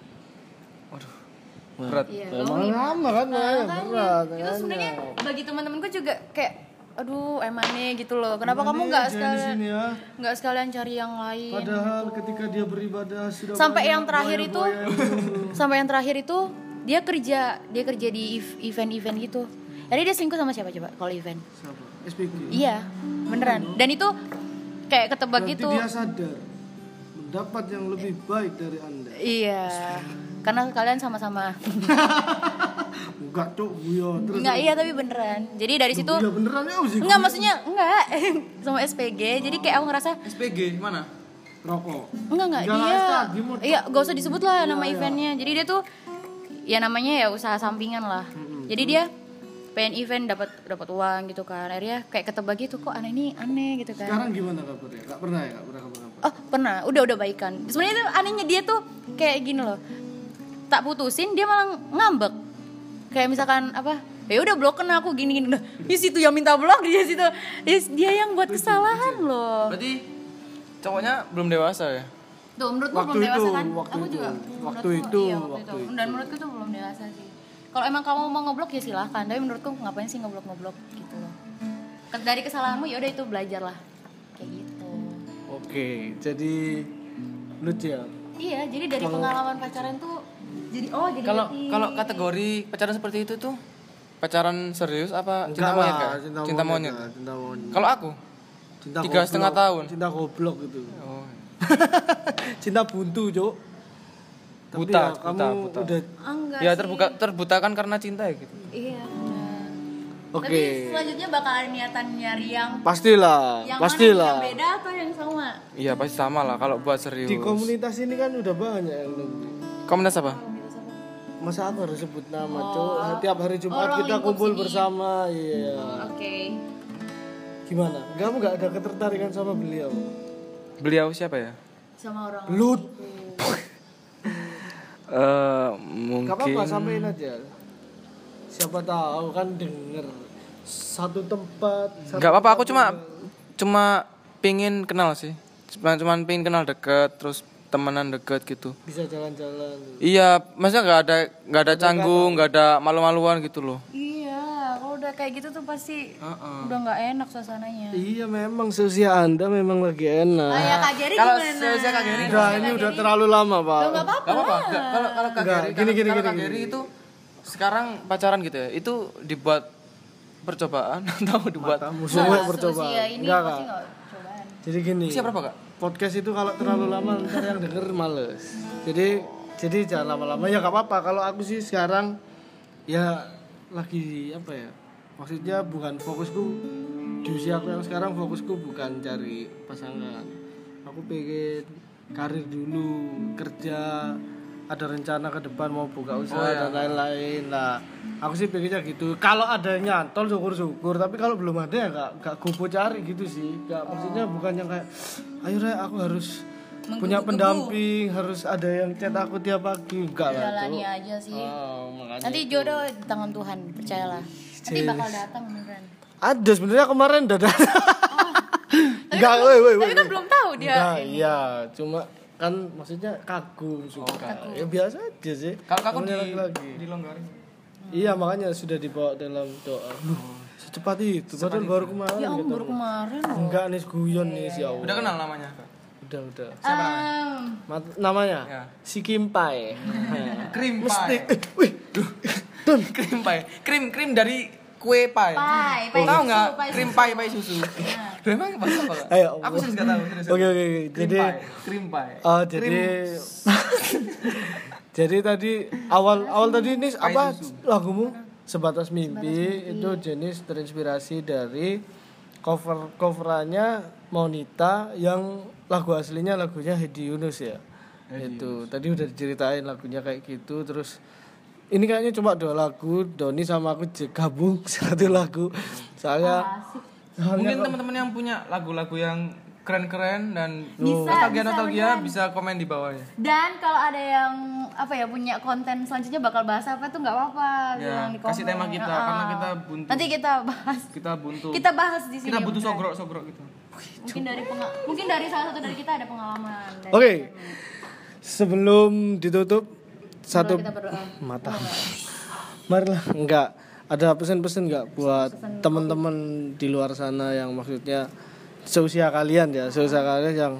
berat. Iya, emang lama kan ya makanya berat itu kan sebenarnya bagi teman-temanku juga kayak aduh emangnya gitu loh. Kenapa kamu nggak sekalian ya? nggak sekalian cari yang lain padahal ketika dia beribadah sudah sampai yang terakhir itu buaya-buaya. sampai yang terakhir itu dia kerja dia kerja di ev- event-event gitu. Jadi dia selingkuh sama siapa coba kalau event? Siapa? SPG iya beneran. Dan itu kayak ketebak Berarti gitu. dia sadar mendapat yang lebih baik dari anda. Iya karena kalian sama-sama. Enggak cok buyo terus enggak iya tapi beneran. Jadi dari situ ya beneran ya sih enggak maksudnya enggak. Sama SPG jadi kayak aku ngerasa SPG mana? Rokok. Enggak enggak. Jangan dia hashtag, iya gak usah disebut lah nama iya. eventnya. Jadi dia tuh ya namanya ya usaha sampingan lah. Jadi dia pengen event dapat dapat uang gitu kan. Akhirnya kayak ketebak gitu kok aneh ini aneh gitu kan. Sekarang gimana kabarnya? Enggak pernah ya enggak pernah kabar oh pernah. Udah udah baikan. Sebenarnya itu anehnya dia tuh kayak gini loh tak putusin dia malah ngambek. Kayak misalkan apa ya udah blokin aku gini gini nah di situ yang minta blok dia situ. Dia, dia yang buat kesalahan loh. Berarti cowoknya belum dewasa ya? Tuh menurutku Waktu belum dewasa itu, kan? waktu aku itu. juga. Waktu menurutku, itu, iya, waktu itu. dan menurutku tuh belum dewasa sih. Kalau emang kamu mau ngeblok ya silahkan. Tapi menurutku ngapain sih ngeblok ngeblok gitu loh. Dari kesalahanmu ya udah itu belajar lah kayak gitu. Oke jadi lucu ya? Iya jadi dari pengalaman pacaran tuh jadi oh jadi kalau kalau kategori pacaran seperti itu tuh pacaran serius apa cinta Enggak monyet lah, Kak? cinta, cinta monyet, monyet cinta monyet kalau aku cinta tiga goblok. setengah tahun. cinta goblok gitu oh. cinta buntu cok Tapi Buta, ya, buta, kamu buta. udah Ah, enggak ya sih. terbuka terbutakan karena cinta ya gitu iya oke tapi selanjutnya bakal ada niatan nyari yang pastilah yang pastilah mana yang beda atau yang sama iya pasti sama lah kalau buat serius di komunitas ini kan udah banyak yang komunitas apa? Masa aku harus sebut nama cok tiap hari Jumat orang kita kumpul sini. bersama iya. Oke. Gimana? Kamu nggak ada ketertarikan sama beliau. Beliau siapa ya? Sama orang Lut. Eh Gak mungkin apa-apa sampein aja. Siapa tahu kan denger satu tempat satu nggak apa-apa aku cuma cuma pingin kenal sih. Cuma cuma pingin kenal deket terus temenan deket gitu. Bisa jalan-jalan. Iya maksudnya nggak ada nggak ada canggung nggak ada malu-maluan gitu loh. Iya kalau udah kayak gitu tuh pasti udah nggak enak suasananya. Iya memang seusia anda memang lagi enak. Ah ya kak Geri Kalau gimana? seusia Kak Geri, udah ini udah terlalu lama pak. Nggak apa-apa Gak apa-apa. Nggak, Kalau kalau Kak Geri, gini, gini, gini, gini. Itu sekarang pacaran gitu ya. Itu dibuat percobaan atau dibuat semua percobaan. enggak kak. jadi gini. Usia berapa kak? Podcast itu kalau terlalu lama ntar yang denger males. Jadi jadi jangan lama-lama. Ya gak apa-apa. Kalau aku sih sekarang ya lagi apa ya maksudnya bukan fokusku. Di usia aku yang sekarang fokusku bukan cari pasangan. Aku pengen karir dulu kerja ada rencana ke depan mau buka usaha dan lain-lain. Lah aku sih pengennya gitu. Kalau ada yang nyantol syukur-syukur. Tapi kalau belum ada ya gak, gak gopo cari gitu sih. Gak maksudnya bukan yang kayak ayo Re, aku harus punya pendamping harus ada yang chat aku tiap pagi. Enggak lah jalani aja sih. Oh, nanti jodoh di tangan Tuhan percayalah. Nanti bakal datang beneran. Ada sebenarnya kemarin udah ada tapi enggak kan woi woi tapi woi kan belum tahu dia enggak iya cuma kan maksudnya kagum suka ya biasa aja sih. Kalau Namanya di lagi dilonggarin. iya makanya sudah dibawa dalam doa. Loh, secepat itu. padahal baru kemarin ya om ketemu. baru kemarin loh enggak nih guyon nih si Allah. Udah kenal namanya? udah udah. Em, Mat- namanya? Ya. si Kimpai Krim mesti. Eh, wih. Krim pie. Krim krim dari kue pie. Pai, pai Tahu nggak? pai Krim pie pie susu. Duh, emang bahasa apa? Ayo, Aku serius nggak tahu. Oke oke Jadi. Krim pie. oh jadi jadi tadi awal awal tadi ini apa lagumu sebatas mimpi itu jenis terinspirasi dari cover coverannya Monita yang lagu aslinya lagunya Hedi Yunus ya. itu tadi udah diceritain lagunya kayak gitu terus ini kayaknya cuma dua lagu Doni sama aku gabung satu lagu soalnya Mungkin teman-teman yang punya lagu-lagu yang keren-keren dan Bisa, nostalgia bisa, nostalgia bisa komen di bawahnya. dan kalau ada yang apa ya punya konten selanjutnya bakal bahas apa tuh nggak apa-apa Ya, bilang di kasih tema kita, Ah. karena kita buntu. nanti kita bahas Kita buntu. kita bahas di sini Kita butuh beneran. sogrok-sogrok gitu. mungkin dari mungkin dari salah satu dari kita ada pengalaman Oke. Sebelum ditutup satu kita berdoa mata. Marilah, enggak ada pesan-pesan enggak buat teman-teman di luar sana yang maksudnya seusia kalian ya, seusia kalian yang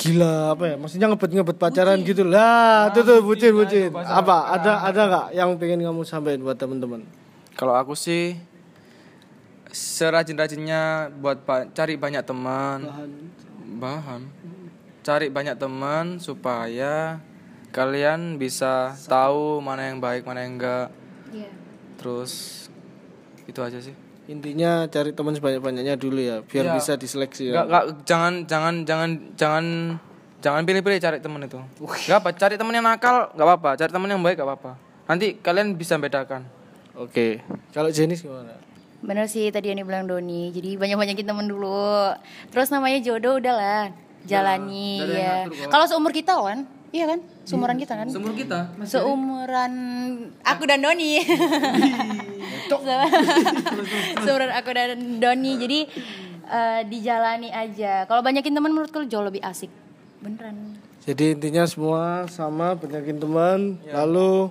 gila apa ya? Maksudnya ngebet-ngebet pacaran gitu lah. Itu tuh bucin bucin. Apa? Ada ada enggak yang pengen kamu sampaikan buat teman-teman? Kalau aku sih serajin-rajinnya buat ba- cari banyak teman. Bahan. Cari banyak teman supaya kalian bisa tahu mana yang baik, mana yang enggak. Iya. Terus itu aja sih. Intinya cari teman sebanyak-banyaknya dulu ya, biar Iya. bisa diseleksi ya. enggak, jangan jangan jangan jangan jangan pilih-pilih cari teman itu. Enggak apa, cari teman yang nakal enggak apa-apa, cari teman yang baik enggak apa-apa. Nanti kalian bisa bedakan. Oke. Kalau Jenis gimana? Bener sih tadi yang dibilang Doni. Jadi banyak-banyakin temen dulu. Terus namanya jodoh udahlah jalani ya. Kalau seumur kita kan? Iya kan? Seumuran kita kan? Semur kita Seumuran aku dan Doni. Seumuran aku dan Doni. Jadi eh, dijalani aja. Kalau banyakin teman menurutku jauh lebih asik. Beneran. Jadi intinya semua sama banyakin teman. Lalu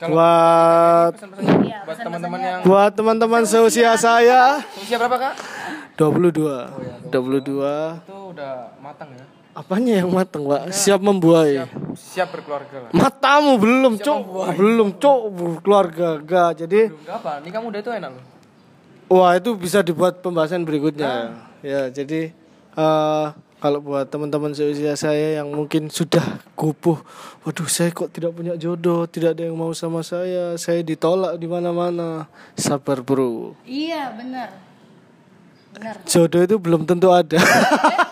buat Iya, buat teman-teman yang buat teman-teman seusia saya usia berapa, Kak? 22. 22. Itu udah matang ya. Apanya yang matang, Pak? Siap membuai. Siap berkeluarga lah. Matamu belum, Cok. Belum, Cok. Keluarga enggak. Jadi Enggak apa, nikah muda itu enak loh. wah itu bisa dibuat pembahasan berikutnya. Ya, jadi eh kalau buat teman-teman seusia saya yang mungkin sudah kupuh, waduh saya kok tidak punya jodoh, tidak ada yang mau sama saya, saya ditolak di mana-mana. Sabar, Bro. Iya, bener. Bener. Jodoh itu belum tentu ada.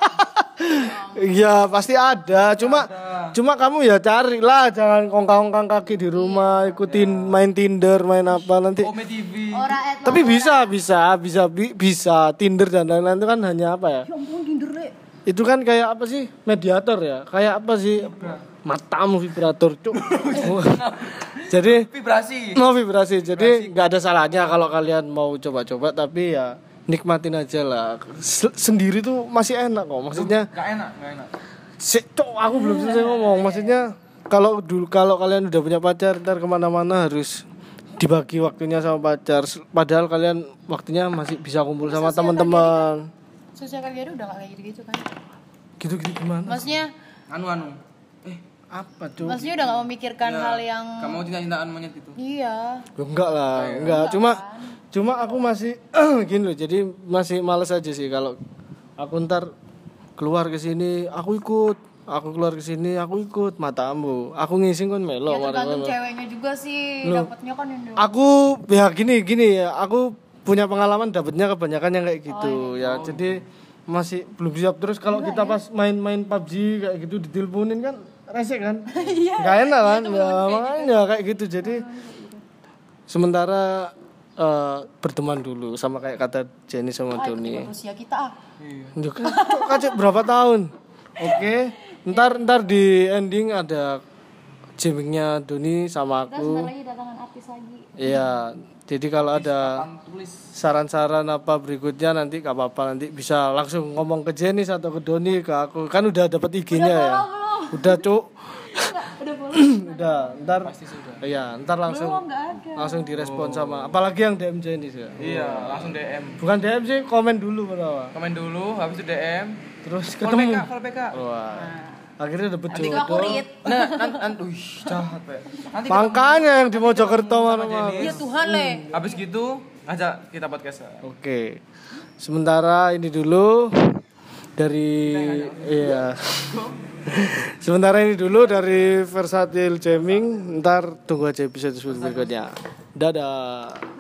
Iya pasti ada, cuma cuma kamu ya carilah, jangan kongkang-kongkang kaki di rumah, ikutin main Tinder, main apa nanti. Ome TV. Ora et Tapi bisa, bisa, bisa, bi- bisa Tinder dan lain-lain itu kan hanya apa ya? Ya ampun Tinder Le. Itu kan kayak apa sih? Mediator ya, kayak apa sih? Matamu vibrator, cuk. Jadi Vibrasi. mau vibrasi jadi nggak ada salahnya kalau kalian mau coba-coba tapi ya nikmatin aja lah Se- sendiri tuh masih enak kok maksudnya Enggak enak, enggak enak. si cok aku belum selesai ngomong maksudnya kalau dulu kalau kalian udah punya pacar ntar ke mana-mana harus dibagi waktunya sama pacar padahal kalian waktunya masih bisa kumpul sama teman-teman Sosial kalian udah gak kayak gitu-gitu kan? gitu-gitu gimana Maksudnya Anu anu. Apa cok maksudnya udah gak memikirkan hal yang kamu mau cinta-cintaan monyet itu. iya. Ya, enggak lah enggak. Cuma cuma aku masih gini loh jadi masih males aja sih kalau aku ntar keluar ke sini aku ikut. Aku keluar ke sini aku ikut. Matamu. Aku ngising kan melo ya tergantung ceweknya juga sih. Dapatnya kan yang aku ya gini gini ya. Aku punya pengalaman dapatnya kebanyakan yang kayak gitu ya. Jadi masih belum siap. Terus kalau kita pas main-main PUBG kayak gitu diteleponin kan resek kan? Nggak enak kan? Ya makanya kayak gitu. Jadi sementara eh, berteman dulu sama kayak kata Jenny sama Doni. usia kita ah. Kok kacau? Berapa tahun? Oke, ntar ntar di ending ada jammingnya Doni sama aku. lagi datangan artis lagi. Iya, jadi kalau ada saran-saran apa berikutnya nanti gak apa-apa. Nanti bisa langsung ngomong ke Jenny atau ke Doni ke aku. Kan udah dapat IG-nya ya. Udah cuk, udah udah ntar iya ntar langsung ada langsung direspon sama apalagi yang DM Jenny sih. Iya, langsung DM. Bukan DM sih komen dulu pertama. Komen dulu, habis itu DM. Terus Follow ketemu. PK, follow PK. Wah. Akhirnya dapet aku jodoh. read Nah, nanti, nanti, wih, jahat. Nanti Makanya yang di Mojokerto mana ya Tuhan le habis gitu ngajak kita podcast. Oke. Sementara ini dulu dari iya. Sementara ini dulu dari Versatil Jamming. Ntar tunggu aja episode berikutnya. Dadah.